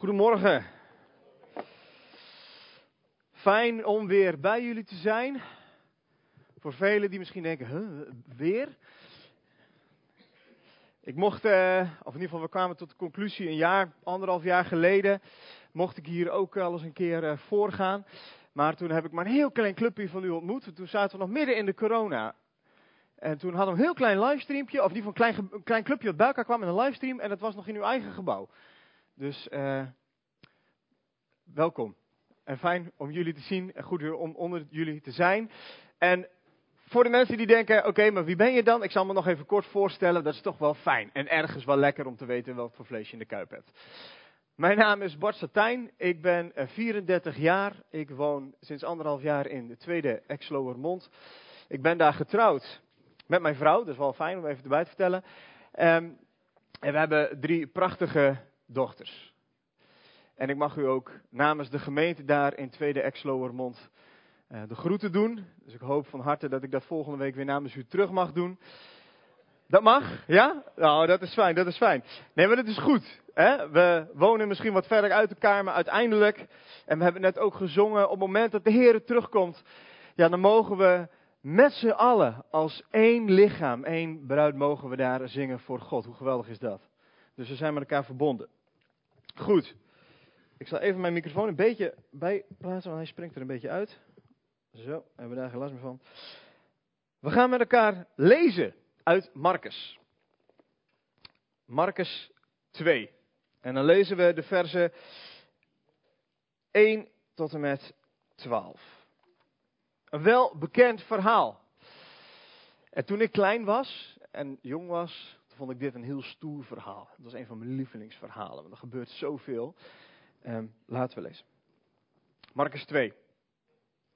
Goedemorgen. Fijn om weer bij jullie te zijn. Voor velen die misschien denken, weer? Ik mocht, uh, of in ieder geval we kwamen tot de conclusie een jaar, anderhalf jaar geleden, mocht ik hier ook al eens een keer uh, voorgaan. Maar toen heb ik maar een heel klein clubje van u ontmoet. Toen zaten we nog midden in de corona. En toen hadden we een heel klein livestreampje, of in ieder geval een klein, klein clubje wat bij elkaar kwam met een livestream. En dat was nog in uw eigen gebouw. Dus uh, welkom. En fijn om jullie te zien en goed om onder jullie te zijn. En voor de mensen die denken, oké, maar wie ben je dan? Ik zal me nog even kort voorstellen, dat is toch wel fijn. En ergens wel lekker om te weten wat voor vlees je in de kuip hebt. Mijn naam is Bart Satijn, ik ben 34 jaar. Ik woon sinds anderhalf jaar in de tweede Exloermond. Ik ben daar getrouwd met mijn vrouw, dat is wel fijn om even erbij te vertellen. Um, en we hebben drie prachtige dochters. En ik mag u ook namens de gemeente daar in Tweede Exloermond uh, de groeten doen. Dus ik hoop van harte dat ik dat volgende week weer namens u terug mag doen. Dat mag, ja? Nou, dat is fijn, dat is fijn. Nee, maar dat is goed. Hè? We wonen misschien wat verder uit elkaar, maar uiteindelijk, en we hebben net ook gezongen, op het moment dat de Heer terugkomt, ja, dan mogen we met z'n allen als één lichaam, één bruid, mogen we daar zingen voor God. Hoe geweldig is dat? Dus we zijn met elkaar verbonden. Goed. Ik zal even mijn microfoon een beetje bijplaatsen, want hij springt er een beetje uit. Zo, hebben we daar last meer van. We gaan met elkaar lezen uit Marcus. Marcus 2. En dan lezen we de versen 1 tot en met 12. Een wel bekend verhaal. En toen ik klein was en jong was, vond ik dit een heel stoer verhaal. Dat was een van mijn lievelingsverhalen, want er gebeurt zoveel. Um, laten we lezen. Marcus 2.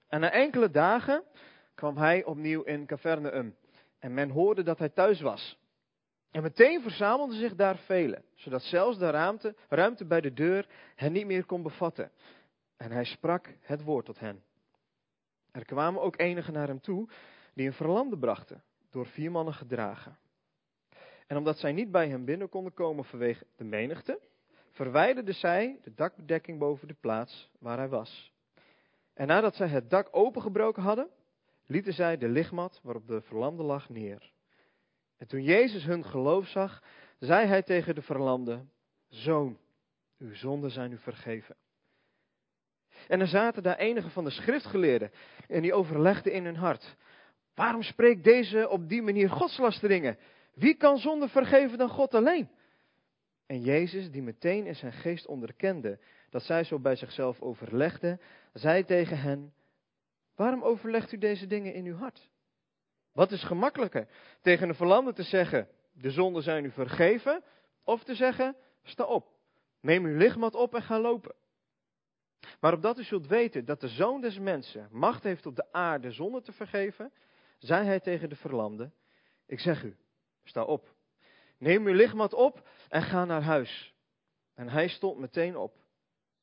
En na enkele dagen kwam hij opnieuw in Caverneum. En men hoorde dat hij thuis was. En meteen verzamelden zich daar velen, zodat zelfs de ruimte, ruimte bij de deur hen niet meer kon bevatten. En hij sprak het woord tot hen. Er kwamen ook enigen naar hem toe die een verlamde brachten, door vier mannen gedragen. En omdat zij niet bij hem binnen konden komen vanwege de menigte, verwijderden zij de dakbedekking boven de plaats waar hij was. En nadat zij het dak opengebroken hadden, lieten zij de lichtmat waarop de verlamde lag neer. En toen Jezus hun geloof zag, zei hij tegen de verlamde: Zoon, uw zonden zijn u vergeven. En er zaten daar enige van de schriftgeleerden en die overlegden in hun hart: Waarom spreekt deze op die manier godslasteringen? Wie kan zonde vergeven dan God alleen? En Jezus, die meteen in zijn geest onderkende dat zij zo bij zichzelf overlegden, zei tegen hen: Waarom overlegt u deze dingen in uw hart? Wat is gemakkelijker? Tegen een verlamde te zeggen: De zonden zijn u vergeven, of te zeggen: Sta op, neem uw lichtmat op en ga lopen. Maar opdat u zult weten dat de zoon des mensen macht heeft op de aarde zonde te vergeven, zei hij tegen de verlamde: Ik zeg u, sta op. Neem uw lichtmat op en ga naar huis. En hij stond meteen op.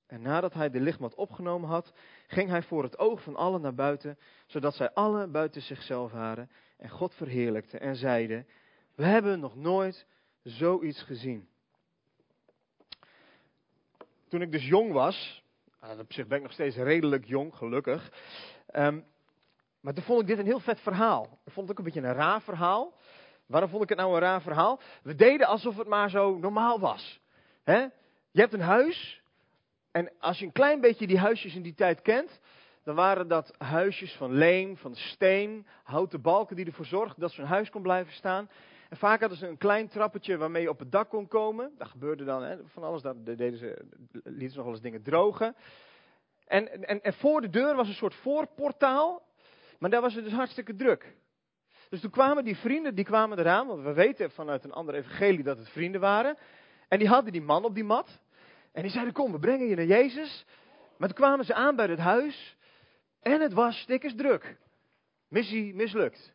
En nadat hij de lichtmat opgenomen had, ging hij voor het oog van allen naar buiten, zodat zij allen buiten zichzelf waren en God verheerlijkten en zeiden, we hebben nog nooit zoiets gezien. Toen ik dus jong was, op zich ben ik nog steeds redelijk jong, gelukkig, um, maar toen vond ik dit een heel vet verhaal. Ik vond het ook een beetje een raar verhaal. Waarom vond ik het nou een raar verhaal? We deden alsof het maar zo normaal was. Je hebt een huis. En als je een klein beetje die huisjes in die tijd kent. Dan waren dat huisjes van leem, van steen, houten balken die ervoor zorgden dat zo'n huis kon blijven staan. En vaak hadden ze een klein trappetje waarmee je op het dak kon komen. Dat gebeurde dan van alles, daar deden ze, lieten ze nog wel eens dingen drogen. En, en, en voor de deur was een soort voorportaal. Maar daar was het dus hartstikke druk. Dus toen kwamen die vrienden, die kwamen eraan, want we weten vanuit een andere evangelie dat het vrienden waren. En die hadden die man op die mat. En die zeiden, kom, we brengen je naar Jezus. Maar toen kwamen ze aan bij het huis. En het was stikkers druk. Missie mislukt.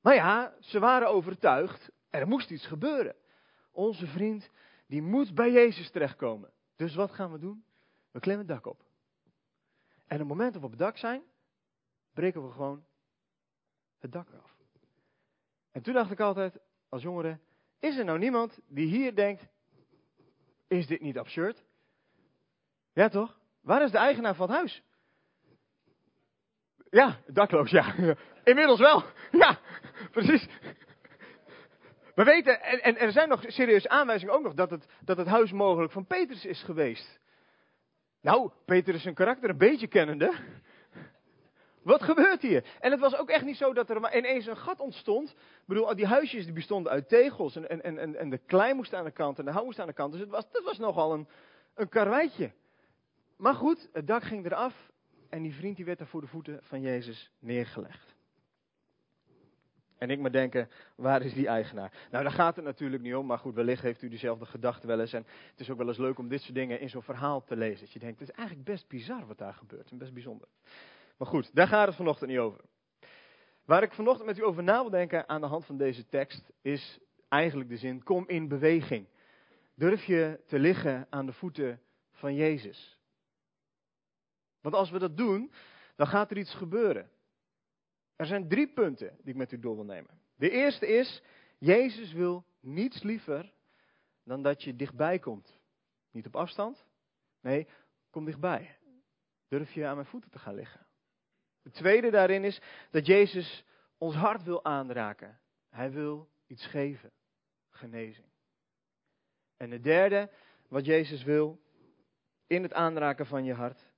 Maar ja, ze waren overtuigd, er moest iets gebeuren. Onze vriend, die moet bij Jezus terechtkomen. Dus wat gaan we doen? We klimmen het dak op. En op het moment dat we op het dak zijn, breken we gewoon het dak af. En toen dacht ik altijd, als jongere, is er nou niemand die hier denkt, is dit niet absurd? Ja, toch? Waar is de eigenaar van het huis? Ja, dakloos, ja. Inmiddels wel. Ja, precies. We weten, en, er zijn nog serieuze aanwijzingen ook nog, dat het, dat het huis mogelijk van Petrus is geweest. Nou, Petrus is zijn karakter een beetje kennende. Wat gebeurt hier? En het was ook echt niet zo dat er maar ineens een gat ontstond. Ik bedoel, die huisjes die bestonden uit tegels. En, en, en, en de klei moest aan de kant en de hout moest aan de kant. Dus het was, dat was nogal een, een karweitje. Maar goed, het dak ging eraf. En die vriend die werd er voor de voeten van Jezus neergelegd. En ik maar denken, waar is die eigenaar? Nou, daar gaat het natuurlijk niet om, maar goed, wellicht heeft u dezelfde gedachte wel eens. En het is ook wel eens leuk om dit soort dingen in zo'n verhaal te lezen. Dat je denkt, het is eigenlijk best bizar wat daar gebeurt en best bijzonder. Maar goed, daar gaat het vanochtend niet over. Waar ik vanochtend met u over na wil denken aan de hand van deze tekst, is eigenlijk de zin, kom in beweging. Durf je te liggen aan de voeten van Jezus. Want als we dat doen, dan gaat er iets gebeuren. Er zijn drie punten die ik met u door wil nemen. De eerste is, Jezus wil niets liever dan dat je dichtbij komt. Niet op afstand, nee, kom dichtbij. Durf je aan mijn voeten te gaan liggen. De tweede daarin is dat Jezus ons hart wil aanraken. Hij wil iets geven, genezing. En de derde, wat Jezus wil in het aanraken van je hart,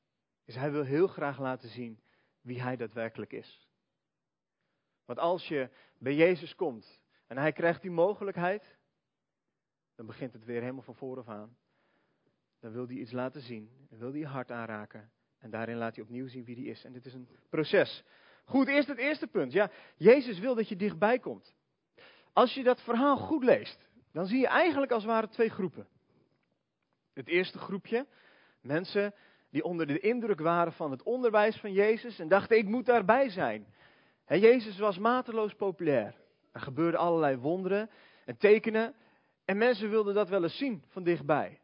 is hij wil heel graag laten zien wie hij daadwerkelijk is. Want als je bij Jezus komt en hij krijgt die mogelijkheid, dan begint het weer helemaal van vooraf aan. Dan wil hij iets laten zien, dan wil hij je hart aanraken. En daarin laat hij opnieuw zien wie hij is. En dit is een proces. Goed, eerst het eerste punt. Ja, Jezus wil dat je dichtbij komt. Als je dat verhaal goed leest, dan zie je eigenlijk als het ware twee groepen. Het eerste groepje, mensen die onder de indruk waren van het onderwijs van Jezus en dachten, ik moet daarbij zijn. He, Jezus was mateloos populair. Er gebeurden allerlei wonderen en tekenen. En mensen wilden dat wel eens zien van dichtbij.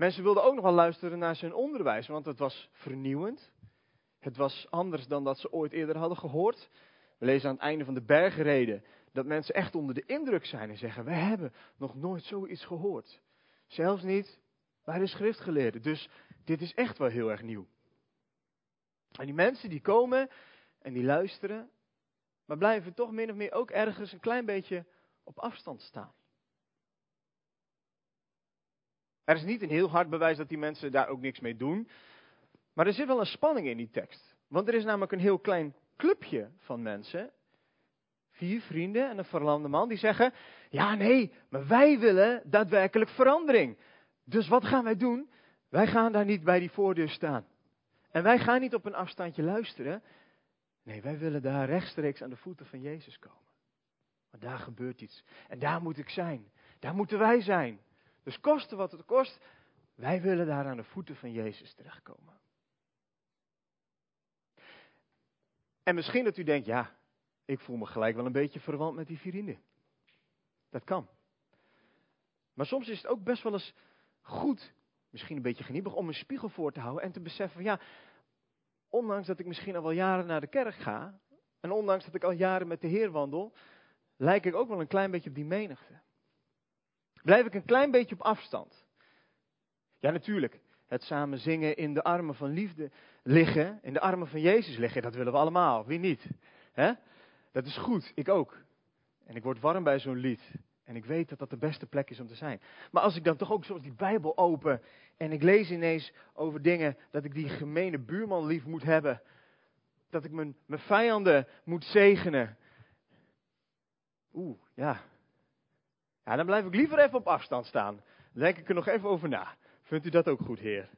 Mensen wilden ook nog wel luisteren naar zijn onderwijs, want het was vernieuwend. Het was anders dan dat ze ooit eerder hadden gehoord. We lezen aan het einde van de bergreden dat mensen echt onder de indruk zijn en zeggen: We hebben nog nooit zoiets gehoord. Zelfs niet bij de schriftgeleerden. Dus dit is echt wel heel erg nieuw. En die mensen die komen en die luisteren, maar blijven toch min of meer ook ergens een klein beetje op afstand staan. Er is niet een heel hard bewijs dat die mensen daar ook niks mee doen. Maar er zit wel een spanning in die tekst. Want er is namelijk een heel klein clubje van mensen. Vier vrienden en een verlamde man die zeggen: Ja, nee, maar wij willen daadwerkelijk verandering. Dus wat gaan wij doen? Wij gaan daar niet bij die voordeur staan. En wij gaan niet op een afstandje luisteren. Nee, wij willen daar rechtstreeks aan de voeten van Jezus komen. Want daar gebeurt iets. En daar moet ik zijn. Daar moeten wij zijn. Dus koste wat het kost, wij willen daar aan de voeten van Jezus terechtkomen. En misschien dat u denkt, ja, ik voel me gelijk wel een beetje verwant met die vrienden. Dat kan. Maar soms is het ook best wel eens goed, misschien een beetje geniepig, om een spiegel voor te houden en te beseffen ja, ondanks dat ik misschien al wel jaren naar de kerk ga, en ondanks dat ik al jaren met de Heer wandel, lijk ik ook wel een klein beetje op die menigte. Blijf ik een klein beetje op afstand. Ja, natuurlijk. Het samen zingen in de armen van liefde liggen, in de armen van Jezus liggen, dat willen we allemaal. Wie niet? Dat is goed, ik ook. En ik word warm bij zo'n lied. En ik weet dat dat de beste plek is om te zijn. Maar als ik dan toch ook zoals die Bijbel open en ik lees ineens over dingen dat ik die gemene buurman lief moet hebben. Dat ik mijn, mijn vijanden moet zegenen. Oeh, ja, ja, dan blijf ik liever even op afstand staan. Dan denk ik er nog even over na. Vindt u dat ook goed, Heer?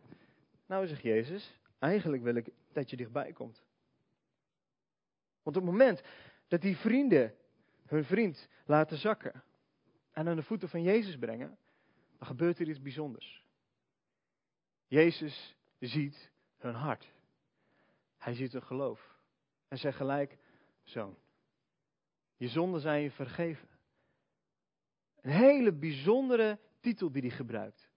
Nou, zegt Jezus, eigenlijk wil ik dat je dichtbij komt. Want op het moment dat die vrienden hun vriend laten zakken en aan de voeten van Jezus brengen, dan gebeurt er iets bijzonders. Jezus ziet hun hart. Hij ziet hun geloof. En zegt gelijk, zoon, je zonden zijn je vergeven. Een hele bijzondere titel die hij gebruikt.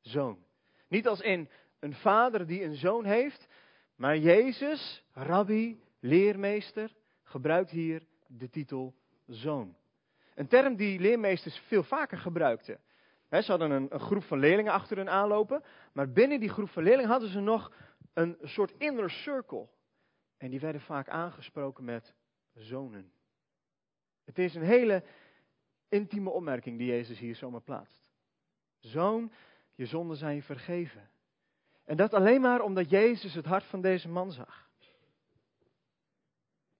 Zoon. Niet als in een vader die een zoon heeft, maar Jezus, rabbi, leermeester, gebruikt hier de titel zoon. Een term die leermeesters veel vaker gebruikten. ze hadden een, een, groep van leerlingen achter hun aanlopen. Maar binnen die groep van leerlingen hadden ze nog een soort inner circle. En die werden vaak aangesproken met zonen. Het is een hele intieme opmerking die Jezus hier zomaar plaatst. Zoon, je zonden zijn je vergeven. En dat alleen maar omdat Jezus het hart van deze man zag.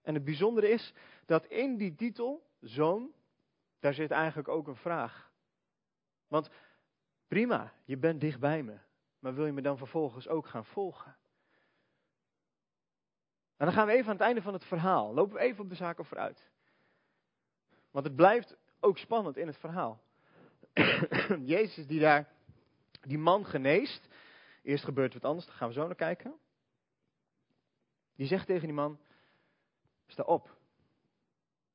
En het bijzondere is dat in die titel, zoon, daar zit eigenlijk ook een vraag. Want prima, je bent dicht bij me, maar wil je me dan vervolgens ook gaan volgen? En dan gaan we even aan het einde van het verhaal, lopen we even op de zaken vooruit. Want het blijft ook spannend in het verhaal. Jezus die daar die man geneest. Eerst gebeurt wat anders, daar gaan we zo naar kijken. Die zegt tegen die man, sta op.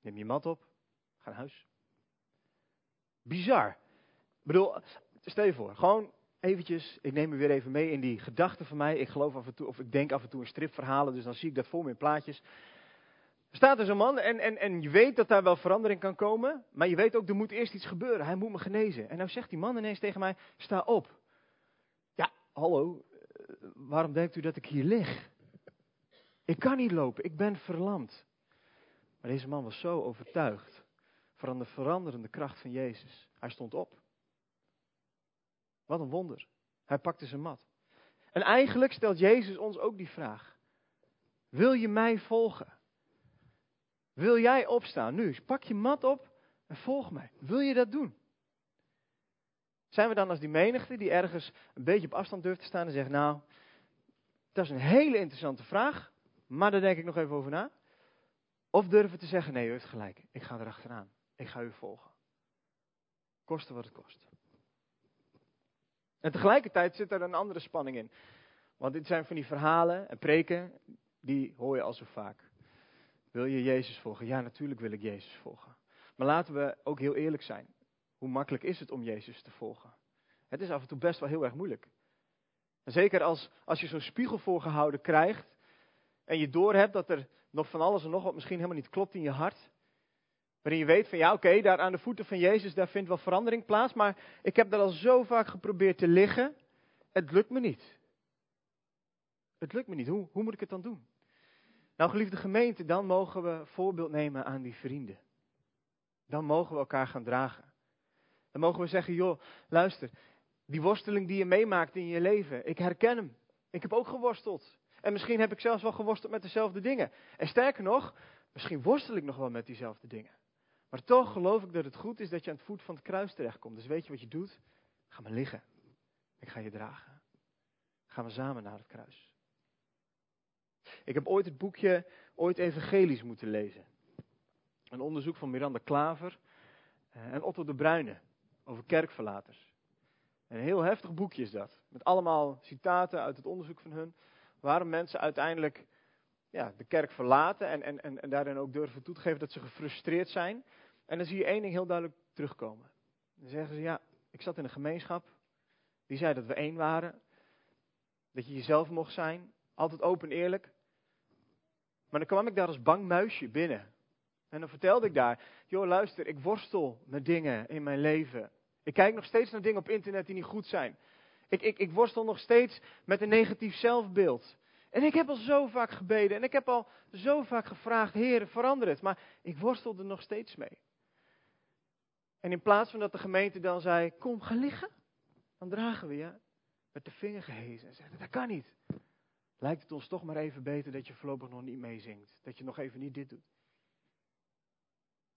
Neem je mat op, ga naar huis. Bizar. Ik bedoel, stel je voor, gewoon eventjes, ik neem me weer even mee in die gedachten van mij. Ik geloof af en toe, of ik denk af en toe in stripverhalen, dus dan zie ik dat voor me in plaatjes. Er staat er zo'n man en, en, en je weet dat daar wel verandering kan komen, maar je weet ook, er moet eerst iets gebeuren. Hij moet me genezen. En nou zegt die man ineens tegen mij, sta op. Ja, hallo, eh, waarom denkt u dat ik hier lig? Ik kan niet lopen, ik ben verlamd. Maar deze man was zo overtuigd van de veranderende kracht van Jezus. Hij stond op. Wat een wonder. Hij pakte zijn mat. En eigenlijk stelt Jezus ons ook die vraag. Wil je mij volgen? Wil jij opstaan nu? Pak je mat op en volg mij. Wil je dat doen? Zijn we dan als die menigte die ergens een beetje op afstand durft te staan en zegt, nou, dat is een hele interessante vraag, maar daar denk ik nog even over na. Of durven te zeggen, nee, u heeft gelijk, ik ga erachteraan. Ik ga u volgen. Koste wat het kost. En tegelijkertijd zit er een andere spanning in. Want dit zijn van die verhalen en preken, die hoor je al zo vaak. Wil je Jezus volgen? Ja, natuurlijk wil ik Jezus volgen. Maar laten we ook heel eerlijk zijn. Hoe makkelijk is het om Jezus te volgen? Het is af en toe best wel heel erg moeilijk. En zeker als, als je zo'n spiegel voorgehouden krijgt en je doorhebt dat er nog van alles en nog wat misschien helemaal niet klopt in je hart. Waarin je weet van ja, oké, daar aan de voeten van Jezus, daar vindt wel verandering plaats. Maar ik heb daar al zo vaak geprobeerd te liggen. Het lukt me niet. Het lukt me niet. Hoe, hoe moet ik het dan doen? Nou, geliefde gemeente, dan mogen we voorbeeld nemen aan die vrienden. Dan mogen we elkaar gaan dragen. Dan mogen we zeggen, joh, luister, die worsteling die je meemaakt in je leven, ik herken hem. Ik heb ook geworsteld. En misschien heb ik zelfs wel geworsteld met dezelfde dingen. En sterker nog, misschien worstel ik nog wel met diezelfde dingen. Maar toch geloof ik dat het goed is dat je aan het voet van het kruis terechtkomt. Dus weet je wat je doet? Ga maar liggen. Ik ga je dragen. Gaan we samen naar het kruis. Ik heb ooit het boekje Ooit Evangelisch moeten lezen. Een onderzoek van Miranda Klaver eh, en Otto de Bruyne over kerkverlaters. Een heel heftig boekje is dat. Met allemaal citaten uit het onderzoek van hun. Waarom mensen uiteindelijk ja, de kerk verlaten en, en, en, en daarin ook durven toe te geven dat ze gefrustreerd zijn. En dan zie je één ding heel duidelijk terugkomen. Dan zeggen ze, ja, ik zat in een gemeenschap. Die zei dat we één waren. Dat je jezelf mocht zijn. Altijd open en eerlijk. Maar dan kwam ik daar als bang muisje binnen. En dan vertelde ik daar, joh luister, ik worstel met dingen in mijn leven. Ik kijk nog steeds naar dingen op internet die niet goed zijn. Ik, ik, ik worstel nog steeds met een negatief zelfbeeld. En ik heb al zo vaak gebeden en ik heb al zo vaak gevraagd, Heer, verander het. Maar ik worstel er nog steeds mee. En in plaats van dat de gemeente dan zei, kom, ga liggen. Dan dragen we je met de vinger gehezen en zeggen, dat kan niet lijkt het ons toch maar even beter dat je voorlopig nog niet meezingt. Dat je nog even niet dit doet.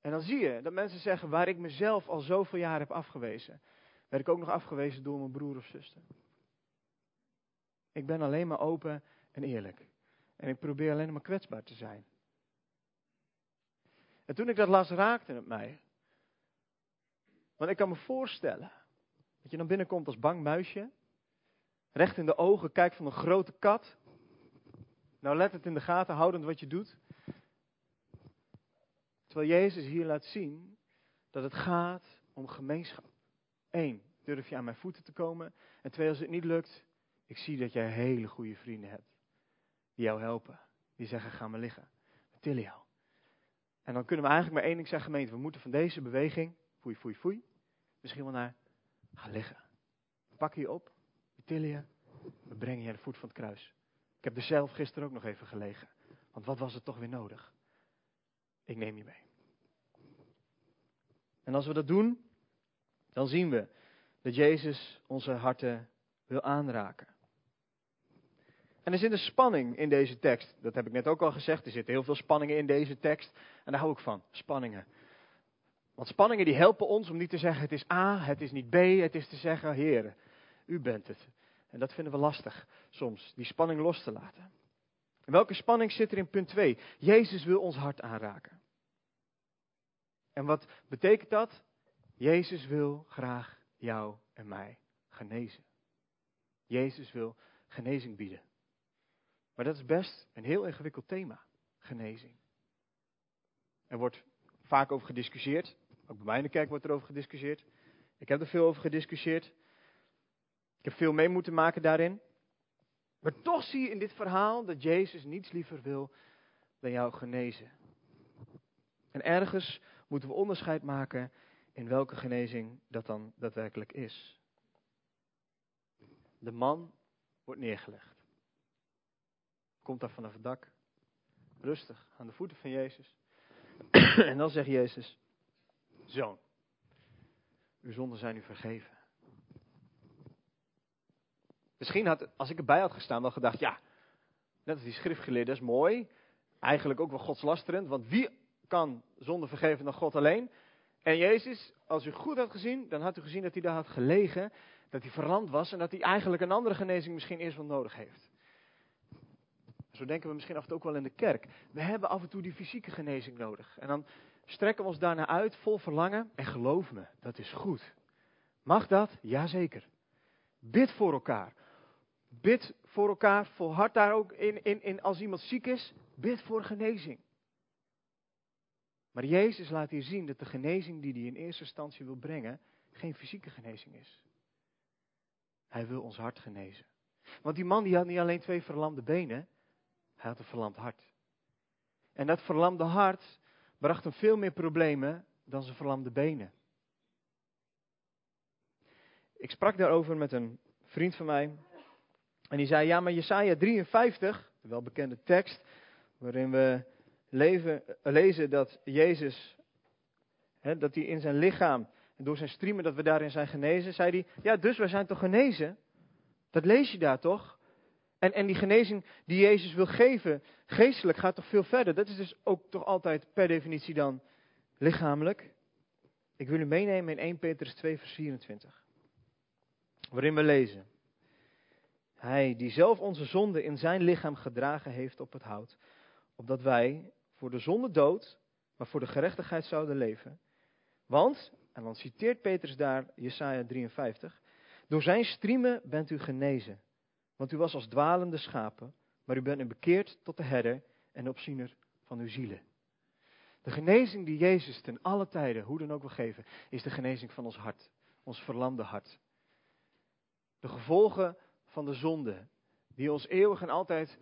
En dan zie je dat mensen zeggen, waar ik mezelf al zoveel jaar heb afgewezen, werd ik ook nog afgewezen door mijn broer of zuster. Ik ben alleen maar open en eerlijk. En ik probeer alleen maar kwetsbaar te zijn. En toen ik dat las, raakte het mij. Want ik kan me voorstellen dat je dan binnenkomt als bang muisje, recht in de ogen kijkt van een grote kat, nou, let het in de gaten, houdend wat je doet. Terwijl Jezus hier laat zien dat het gaat om gemeenschap. Eén, durf je aan mijn voeten te komen. En twee, als het niet lukt, ik zie dat jij hele goede vrienden hebt. Die jou helpen. Die zeggen, ga maar liggen. We tillen jou. En dan kunnen we eigenlijk maar één ding zeggen, gemeente. We moeten van deze beweging, foei, foei, foei, misschien wel naar Ga liggen. Pak je op, we tillen je, we brengen je aan de voet van het kruis. Ik heb er zelf gisteren ook nog even gelegen. Want wat was het toch weer nodig? Ik neem je mee. En als we dat doen, dan zien we dat Jezus onze harten wil aanraken. En er zit een spanning in deze tekst. Dat heb ik net ook al gezegd. Er zitten heel veel spanningen in deze tekst. En daar hou ik van. Spanningen. Want spanningen die helpen ons om niet te zeggen het is A, het is niet B. Het is te zeggen, Heer, u bent het. En dat vinden we lastig soms, die spanning los te laten. En welke spanning zit er in punt 2? Jezus wil ons hart aanraken. En wat betekent dat? Jezus wil graag jou en mij genezen. Jezus wil genezing bieden. Maar dat is best een heel ingewikkeld thema, genezing. Er wordt vaak over gediscussieerd. Ook bij mij in de kerk wordt er over gediscussieerd. Ik heb er veel over gediscussieerd. Ik heb veel mee moeten maken daarin. Maar toch zie je in dit verhaal dat Jezus niets liever wil dan jou genezen. En ergens moeten we onderscheid maken in welke genezing dat dan daadwerkelijk is. De man wordt neergelegd. Komt daar vanaf het dak. Rustig, aan de voeten van Jezus. en dan zegt Jezus, zoon, uw zonden zijn u vergeven. Misschien had, als ik erbij had gestaan, wel gedacht, ja, net als die schriftgeleerde, dat is mooi. Eigenlijk ook wel godslasterend, want wie kan zonde vergeven dan God alleen? En Jezus, als u goed had gezien, dan had u gezien dat hij daar had gelegen, dat hij verlamd was en dat hij eigenlijk een andere genezing misschien eerst wel nodig heeft. Zo denken we misschien af en toe ook wel in de kerk. We hebben af en toe die fysieke genezing nodig. En dan strekken we ons daarna uit, vol verlangen. En geloof me, dat is goed. Mag dat? Jazeker. Bid voor elkaar. Bid voor elkaar, volhard daar ook in, in, in als iemand ziek is. Bid voor genezing. Maar Jezus laat hier zien dat de genezing die hij in eerste instantie wil brengen, geen fysieke genezing is. Hij wil ons hart genezen. Want die man die had niet alleen twee verlamde benen, hij had een verlamd hart. En dat verlamde hart bracht hem veel meer problemen dan zijn verlamde benen. Ik sprak daarover met een vriend van mij. En die zei, ja, maar Jesaja 53, de welbekende tekst, waarin we leven, lezen dat Jezus, hè, dat hij in zijn lichaam, en door zijn striemen dat we daarin zijn genezen, zei hij, ja, dus wij zijn toch genezen? Dat lees je daar toch? En, en die genezing die Jezus wil geven, geestelijk, gaat toch veel verder. Dat is dus ook toch altijd per definitie dan lichamelijk. Ik wil u meenemen in 1 Petrus 2, vers 24. Waarin we lezen. Hij die zelf onze zonde in zijn lichaam gedragen heeft op het hout. Opdat wij voor de zonde dood, maar voor de gerechtigheid zouden leven. Want, en dan citeert Petrus daar Jesaja 53. Door zijn striemen bent u genezen. Want u was als dwalende schapen, maar u bent nu bekeerd tot de herder en opziener van uw zielen. De genezing die Jezus ten alle tijden, hoe dan ook wil geven, is de genezing van ons hart, ons verlamde hart. De gevolgen van de zonde, die ons eeuwig en altijd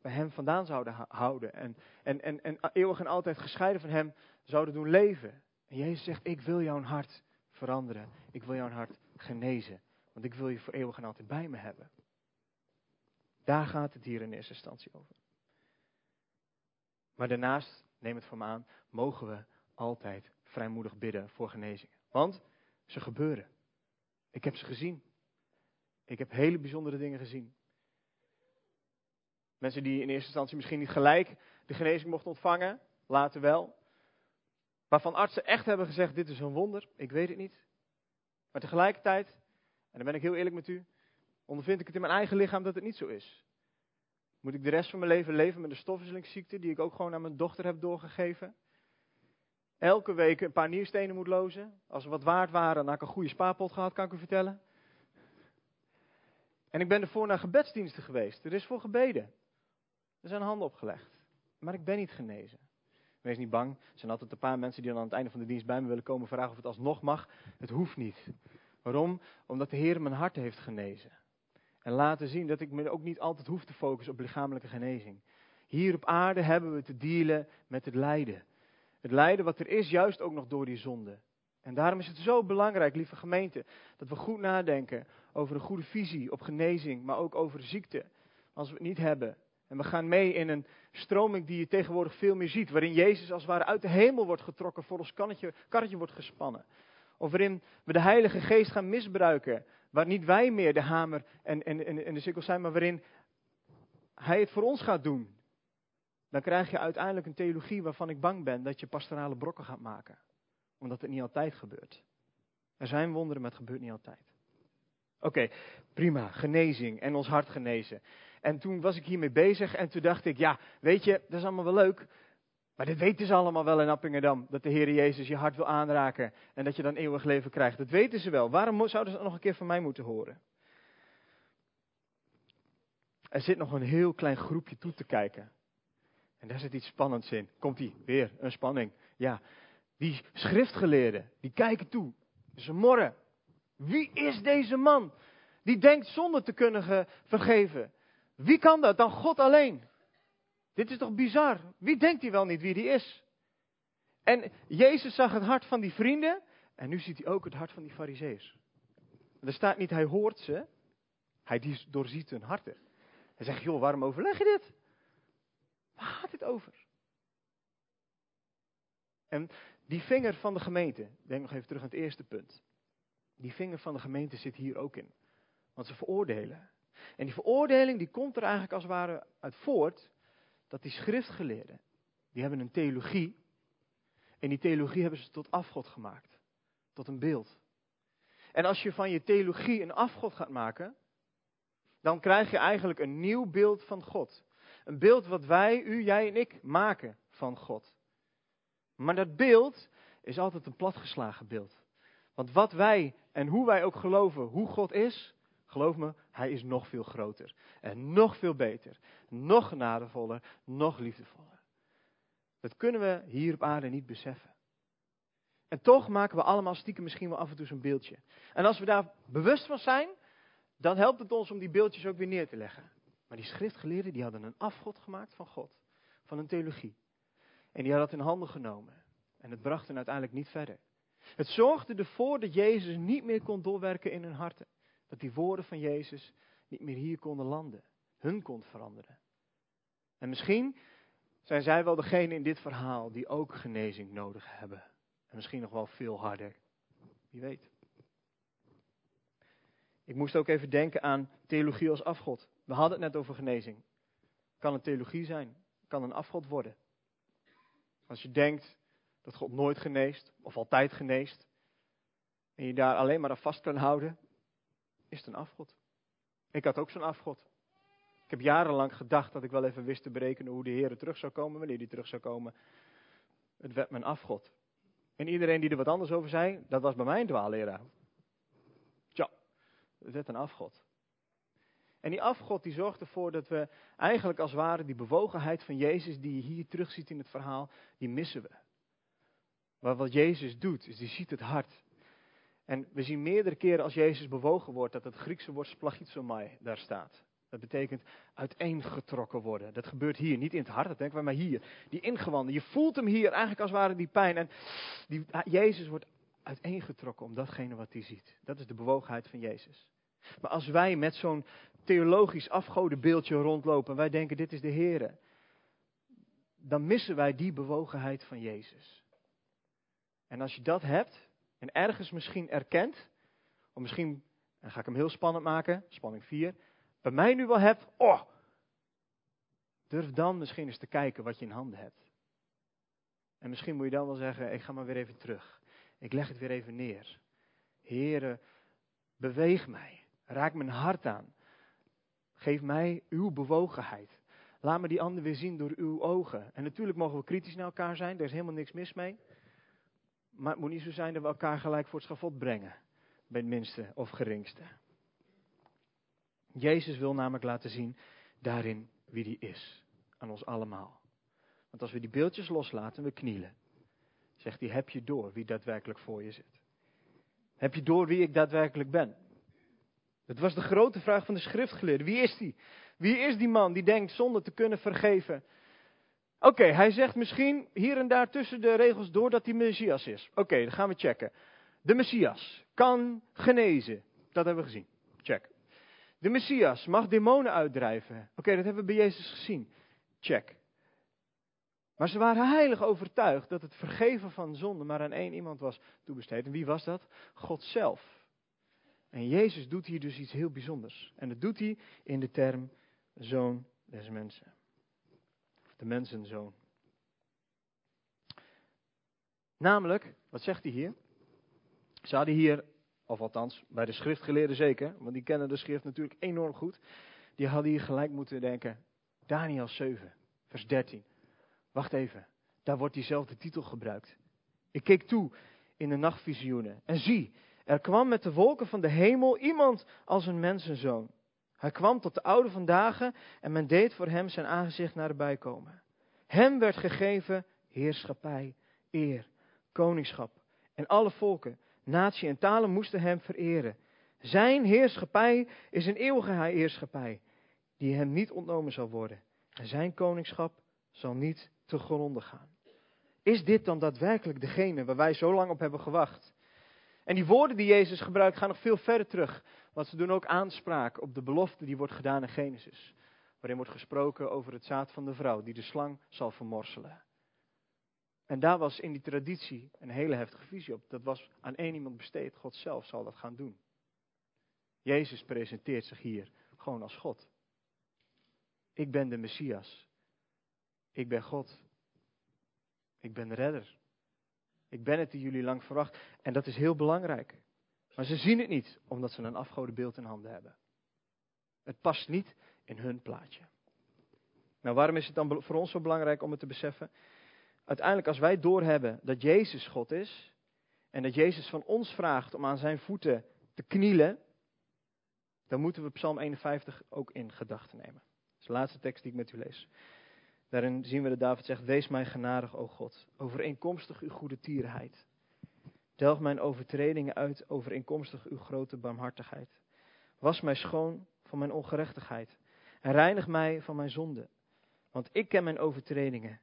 bij Hem vandaan zouden houden en, en, en, en eeuwig en altijd gescheiden van Hem zouden doen leven. En Jezus zegt, ik wil jouw hart veranderen, ik wil jouw hart genezen, want ik wil je voor eeuwig en altijd bij me hebben. Daar gaat het hier in eerste instantie over. Maar daarnaast, neem het van me aan, mogen we altijd vrijmoedig bidden voor genezingen. Want ze gebeuren. Ik heb ze gezien. Ik heb hele bijzondere dingen gezien. Mensen die in eerste instantie misschien niet gelijk de genezing mochten ontvangen, later wel. Waarvan artsen echt hebben gezegd: dit is een wonder, ik weet het niet. Maar tegelijkertijd, en dan ben ik heel eerlijk met u, ondervind ik het in mijn eigen lichaam dat het niet zo is. Moet ik de rest van mijn leven leven met een stofwisselingsziekte die ik ook gewoon aan mijn dochter heb doorgegeven? Elke week een paar nierstenen moet lozen. Als ze wat waard waren, dan had ik een goede spaarpot gehad, kan ik u vertellen. En ik ben ervoor naar gebedsdiensten geweest. Er is voor gebeden. Er zijn handen opgelegd. Maar ik ben niet genezen. Wees niet bang. Er zijn altijd een paar mensen die dan aan het einde van de dienst bij me willen komen vragen of het alsnog mag. Het hoeft niet. Waarom? Omdat de Heer mijn hart heeft genezen. En laten zien dat ik me ook niet altijd hoef te focussen op lichamelijke genezing. Hier op aarde hebben we te dealen met het lijden. Het lijden wat er is, juist ook nog door die zonde. En daarom is het zo belangrijk, lieve gemeente, dat we goed nadenken over een goede visie op genezing, maar ook over ziekte. Als we het niet hebben. En we gaan mee in een stroming die je tegenwoordig veel meer ziet, waarin Jezus als het ware uit de hemel wordt getrokken, voor ons karretje, karretje wordt gespannen. Of waarin we de Heilige Geest gaan misbruiken, waar niet wij meer de hamer en, en, en de sikkel zijn, maar waarin Hij het voor ons gaat doen. Dan krijg je uiteindelijk een theologie waarvan ik bang ben dat je pastorale brokken gaat maken omdat het niet altijd gebeurt. Er zijn wonderen, maar het gebeurt niet altijd. Oké, prima, genezing en ons hart genezen. En toen was ik hiermee bezig en toen dacht ik, ja, weet je, dat is allemaal wel leuk. Maar dit weten ze allemaal wel in Appingedam, dat de Heer Jezus je hart wil aanraken en dat je dan eeuwig leven krijgt. Dat weten ze wel. Waarom zouden ze dat nog een keer van mij moeten horen? Er zit nog een heel klein groepje toe te kijken. En daar zit iets spannends in. Komt ie, weer een spanning. Ja, die schriftgeleerden, die kijken toe. Ze morren. Wie is deze man? Die denkt zonde te kunnen vergeven. Wie kan dat? Dan God alleen. Dit is toch bizar? Wie denkt hij wel niet wie die is? En Jezus zag het hart van die vrienden. En nu ziet hij ook het hart van die fariseeërs. Er staat niet, hij hoort ze. Hij doorziet hun harten. Hij zegt, joh, waarom overleg je dit? Waar gaat dit over? En die vinger van de gemeente, denk nog even terug aan het eerste punt. Die vinger van de gemeente zit hier ook in. Want ze veroordelen. En die veroordeling die komt er eigenlijk als het ware uit voort dat die schriftgeleerden, die hebben een theologie. En die theologie hebben ze tot afgod gemaakt. Tot een beeld. En als je van je theologie een afgod gaat maken, dan krijg je eigenlijk een nieuw beeld van God. Een beeld wat wij, u, jij en ik maken van God. Maar dat beeld is altijd een platgeslagen beeld. Want wat wij en hoe wij ook geloven hoe God is, geloof me, Hij is nog veel groter. En nog veel beter. Nog genadevoller, nog liefdevoller. Dat kunnen we hier op aarde niet beseffen. En toch maken we allemaal stiekem misschien wel af en toe zo'n beeldje. En als we daar bewust van zijn, dan helpt het ons om die beeldjes ook weer neer te leggen. Maar die schriftgeleerden die hadden een afgod gemaakt van God. Van een theologie. En die had dat in handen genomen. En het bracht hen uiteindelijk niet verder. Het zorgde ervoor dat Jezus niet meer kon doorwerken in hun harten. Dat die woorden van Jezus niet meer hier konden landen. Hun kon veranderen. En misschien zijn zij wel degene in dit verhaal die ook genezing nodig hebben. En misschien nog wel veel harder. Wie weet. Ik moest ook even denken aan theologie als afgod. We hadden het net over genezing. Kan een theologie zijn, kan een afgod worden. Als je denkt dat God nooit geneest of altijd geneest en je daar alleen maar aan vast kan houden, is het een afgod. Ik had ook zo'n afgod. Ik heb jarenlang gedacht dat ik wel even wist te berekenen hoe de Heer terug zou komen, wanneer hij terug zou komen. Het werd mijn afgod. En iedereen die er wat anders over zei, dat was bij mij een dwaalleraar. Tja, het werd een afgod. En die afgod die zorgt ervoor dat we eigenlijk als ware die bewogenheid van Jezus die je hier terugziet in het verhaal, die missen we. Maar wat Jezus doet, is die ziet het hart. En we zien meerdere keren als Jezus bewogen wordt, dat het Griekse woord splagizomai daar staat. Dat betekent uiteengetrokken worden. Dat gebeurt hier, niet in het hart, dat denken we, maar hier. Die ingewanden. Je voelt hem hier eigenlijk als ware die pijn. En die, Jezus wordt uiteengetrokken om datgene wat hij ziet. Dat is de bewogenheid van Jezus. Maar als wij met zo'n theologisch afgodenbeeldje rondlopen, wij denken dit is de Heer, dan missen wij die bewogenheid van Jezus. En als je dat hebt, en ergens misschien erkent, of misschien, dan ga ik hem heel spannend maken, spanning 4, bij mij nu wel hebt, oh, durf dan misschien eens te kijken wat je in handen hebt. En misschien moet je dan wel zeggen, ik ga maar weer even terug. Ik leg het weer even neer. Here, beweeg mij. Raak mijn hart aan. Geef mij uw bewogenheid. Laat me die ander weer zien door uw ogen. En natuurlijk mogen we kritisch naar elkaar zijn, daar is helemaal niks mis mee. Maar het moet niet zo zijn dat we elkaar gelijk voor het schafot brengen. Bij het minste of geringste. Jezus wil namelijk laten zien daarin wie die is. Aan ons allemaal. Want als we die beeldjes loslaten en we knielen. Zegt hij, heb je door wie daadwerkelijk voor je zit? Heb je door wie ik daadwerkelijk ben? Het was de grote vraag van de schriftgeleerden. Wie is die? Wie is die man die denkt zonde te kunnen vergeven? Oké, hij zegt misschien hier en daar tussen de regels door dat hij Messias is. Oké, dan gaan we checken. De Messias kan genezen. Dat hebben we gezien. Check. De Messias mag demonen uitdrijven. Oké, dat hebben we bij Jezus gezien. Check. Maar ze waren heilig overtuigd dat het vergeven van zonde maar aan één iemand was toebesteed. En wie was dat? God zelf. En Jezus doet hier dus iets heel bijzonders. En dat doet hij in de term zoon des mensen. De mensenzoon. Namelijk, wat zegt hij hier? Ze hadden hier, of althans bij de schriftgeleerden zeker, want die kennen de schrift natuurlijk enorm goed. Die hadden hier gelijk moeten denken, Daniel 7, vers 13. Wacht even, daar wordt diezelfde titel gebruikt. Ik keek toe in de nachtvisioenen en zie, er kwam met de wolken van de hemel iemand als een mensenzoon. Hij kwam tot de oude van dagen en men deed voor hem zijn aangezicht naar de bijkomen. Hem werd gegeven heerschappij, eer, koningschap en alle volken, natie en talen moesten hem vereren. Zijn heerschappij is een eeuwige heerschappij die hem niet ontnomen zal worden. En zijn koningschap zal niet te gronden gaan. Is dit dan daadwerkelijk degene waar wij zo lang op hebben gewacht? En die woorden die Jezus gebruikt gaan nog veel verder terug. Want ze doen ook aanspraak op de belofte die wordt gedaan in Genesis. Waarin wordt gesproken over het zaad van de vrouw die de slang zal vermorselen. En daar was in die traditie een hele heftige visie op. Dat was aan één iemand besteed. God zelf zal dat gaan doen. Jezus presenteert zich hier gewoon als God. Ik ben de Messias. Ik ben God. Ik ben de redder. Ik ben het die jullie lang verwacht. En dat is heel belangrijk. Maar ze zien het niet, omdat ze een afgodenbeeld in handen hebben. Het past niet in hun plaatje. Nou, waarom is het dan voor ons zo belangrijk om het te beseffen? Uiteindelijk, als wij doorhebben dat Jezus God is, en dat Jezus van ons vraagt om aan zijn voeten te knielen, dan moeten we Psalm 51 ook in gedachten nemen. Dat is de laatste tekst die ik met u lees. Daarin zien we dat David zegt, wees mij genadig, o God, overeenkomstig uw goede tierenheid. Delg mijn overtredingen uit, overeenkomstig uw grote barmhartigheid. Was mij schoon van mijn ongerechtigheid en reinig mij van mijn zonde. Want ik ken mijn overtredingen.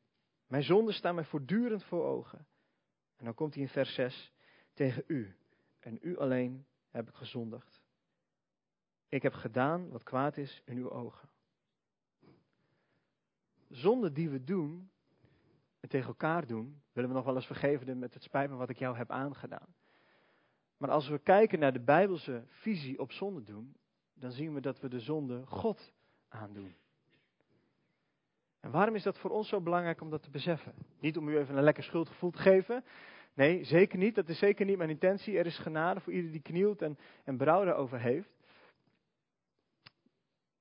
Mijn zonden staan mij voortdurend voor ogen. En dan komt hij in vers 6. Tegen u en u alleen heb ik gezondigd. Ik heb gedaan wat kwaad is in uw ogen zonde die we doen, en tegen elkaar doen, willen we nog wel eens vergeven met het spijt me wat ik jou heb aangedaan. Maar als we kijken naar de Bijbelse visie op zonde doen, dan zien we dat we de zonde God aandoen. En waarom is dat voor ons zo belangrijk om dat te beseffen? Niet om u even een lekker schuldgevoel te geven. Nee, zeker niet. Dat is zeker niet mijn intentie. Er is genade voor ieder die knielt en, en berouw daarover heeft.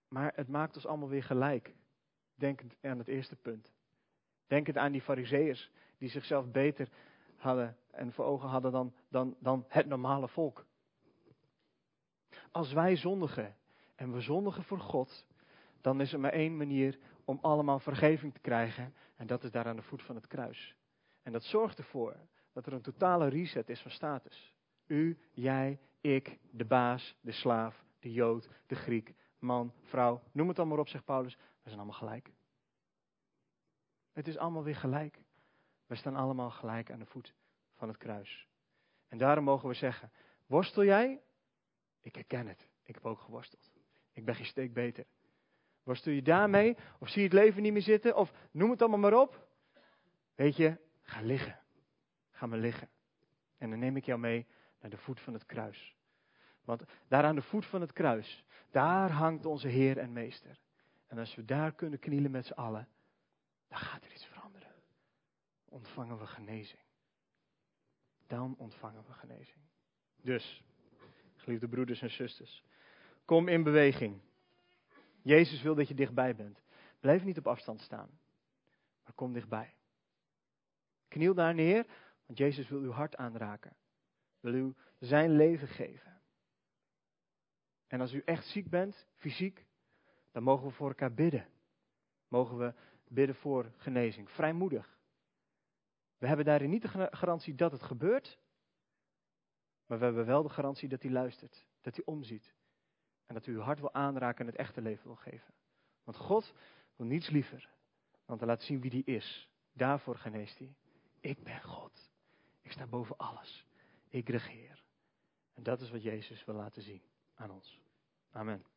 Maar het maakt ons allemaal weer gelijk. Denkend aan het eerste punt. Denkend aan die fariseeërs die zichzelf beter hadden en voor ogen hadden dan, dan, dan het normale volk. Als wij zondigen en we zondigen voor God, dan is er maar één manier om allemaal vergeving te krijgen. En dat is daar aan de voet van het kruis. En dat zorgt ervoor dat er een totale reset is van status. U, jij, ik, de baas, de slaaf, de jood, de Griek, man, vrouw, noem het allemaal op, zegt Paulus. We zijn allemaal gelijk. Het is allemaal weer gelijk. We staan allemaal gelijk aan de voet van het kruis. En daarom mogen we zeggen: worstel jij? Ik herken het. Ik heb ook geworsteld. Ik ben geen steek beter. Worstel je daarmee? Of zie je het leven niet meer zitten? Of noem het allemaal maar op. Weet je, ga liggen. Ga maar liggen. En dan neem ik jou mee naar de voet van het kruis. Want daar aan de voet van het kruis, daar hangt onze Heer en Meester. En als we daar kunnen knielen met z'n allen, dan gaat er iets veranderen. Ontvangen we genezing. Dan ontvangen we genezing. Dus, geliefde broeders en zusters, kom in beweging. Jezus wil dat je dichtbij bent. Blijf niet op afstand staan, maar kom dichtbij. Kniel daar neer, want Jezus wil uw hart aanraken. Wil u zijn leven geven. En als u echt ziek bent, fysiek, dan mogen we voor elkaar bidden. Mogen we bidden voor genezing. Vrijmoedig. We hebben daarin niet de garantie dat het gebeurt. Maar we hebben wel de garantie dat hij luistert. Dat hij omziet. En dat hij uw hart wil aanraken en het echte leven wil geven. Want God wil niets liever dan te laten zien wie hij is. Daarvoor geneest hij. Ik ben God. Ik sta boven alles. ik regeer. En dat is wat Jezus wil laten zien aan ons. Amen.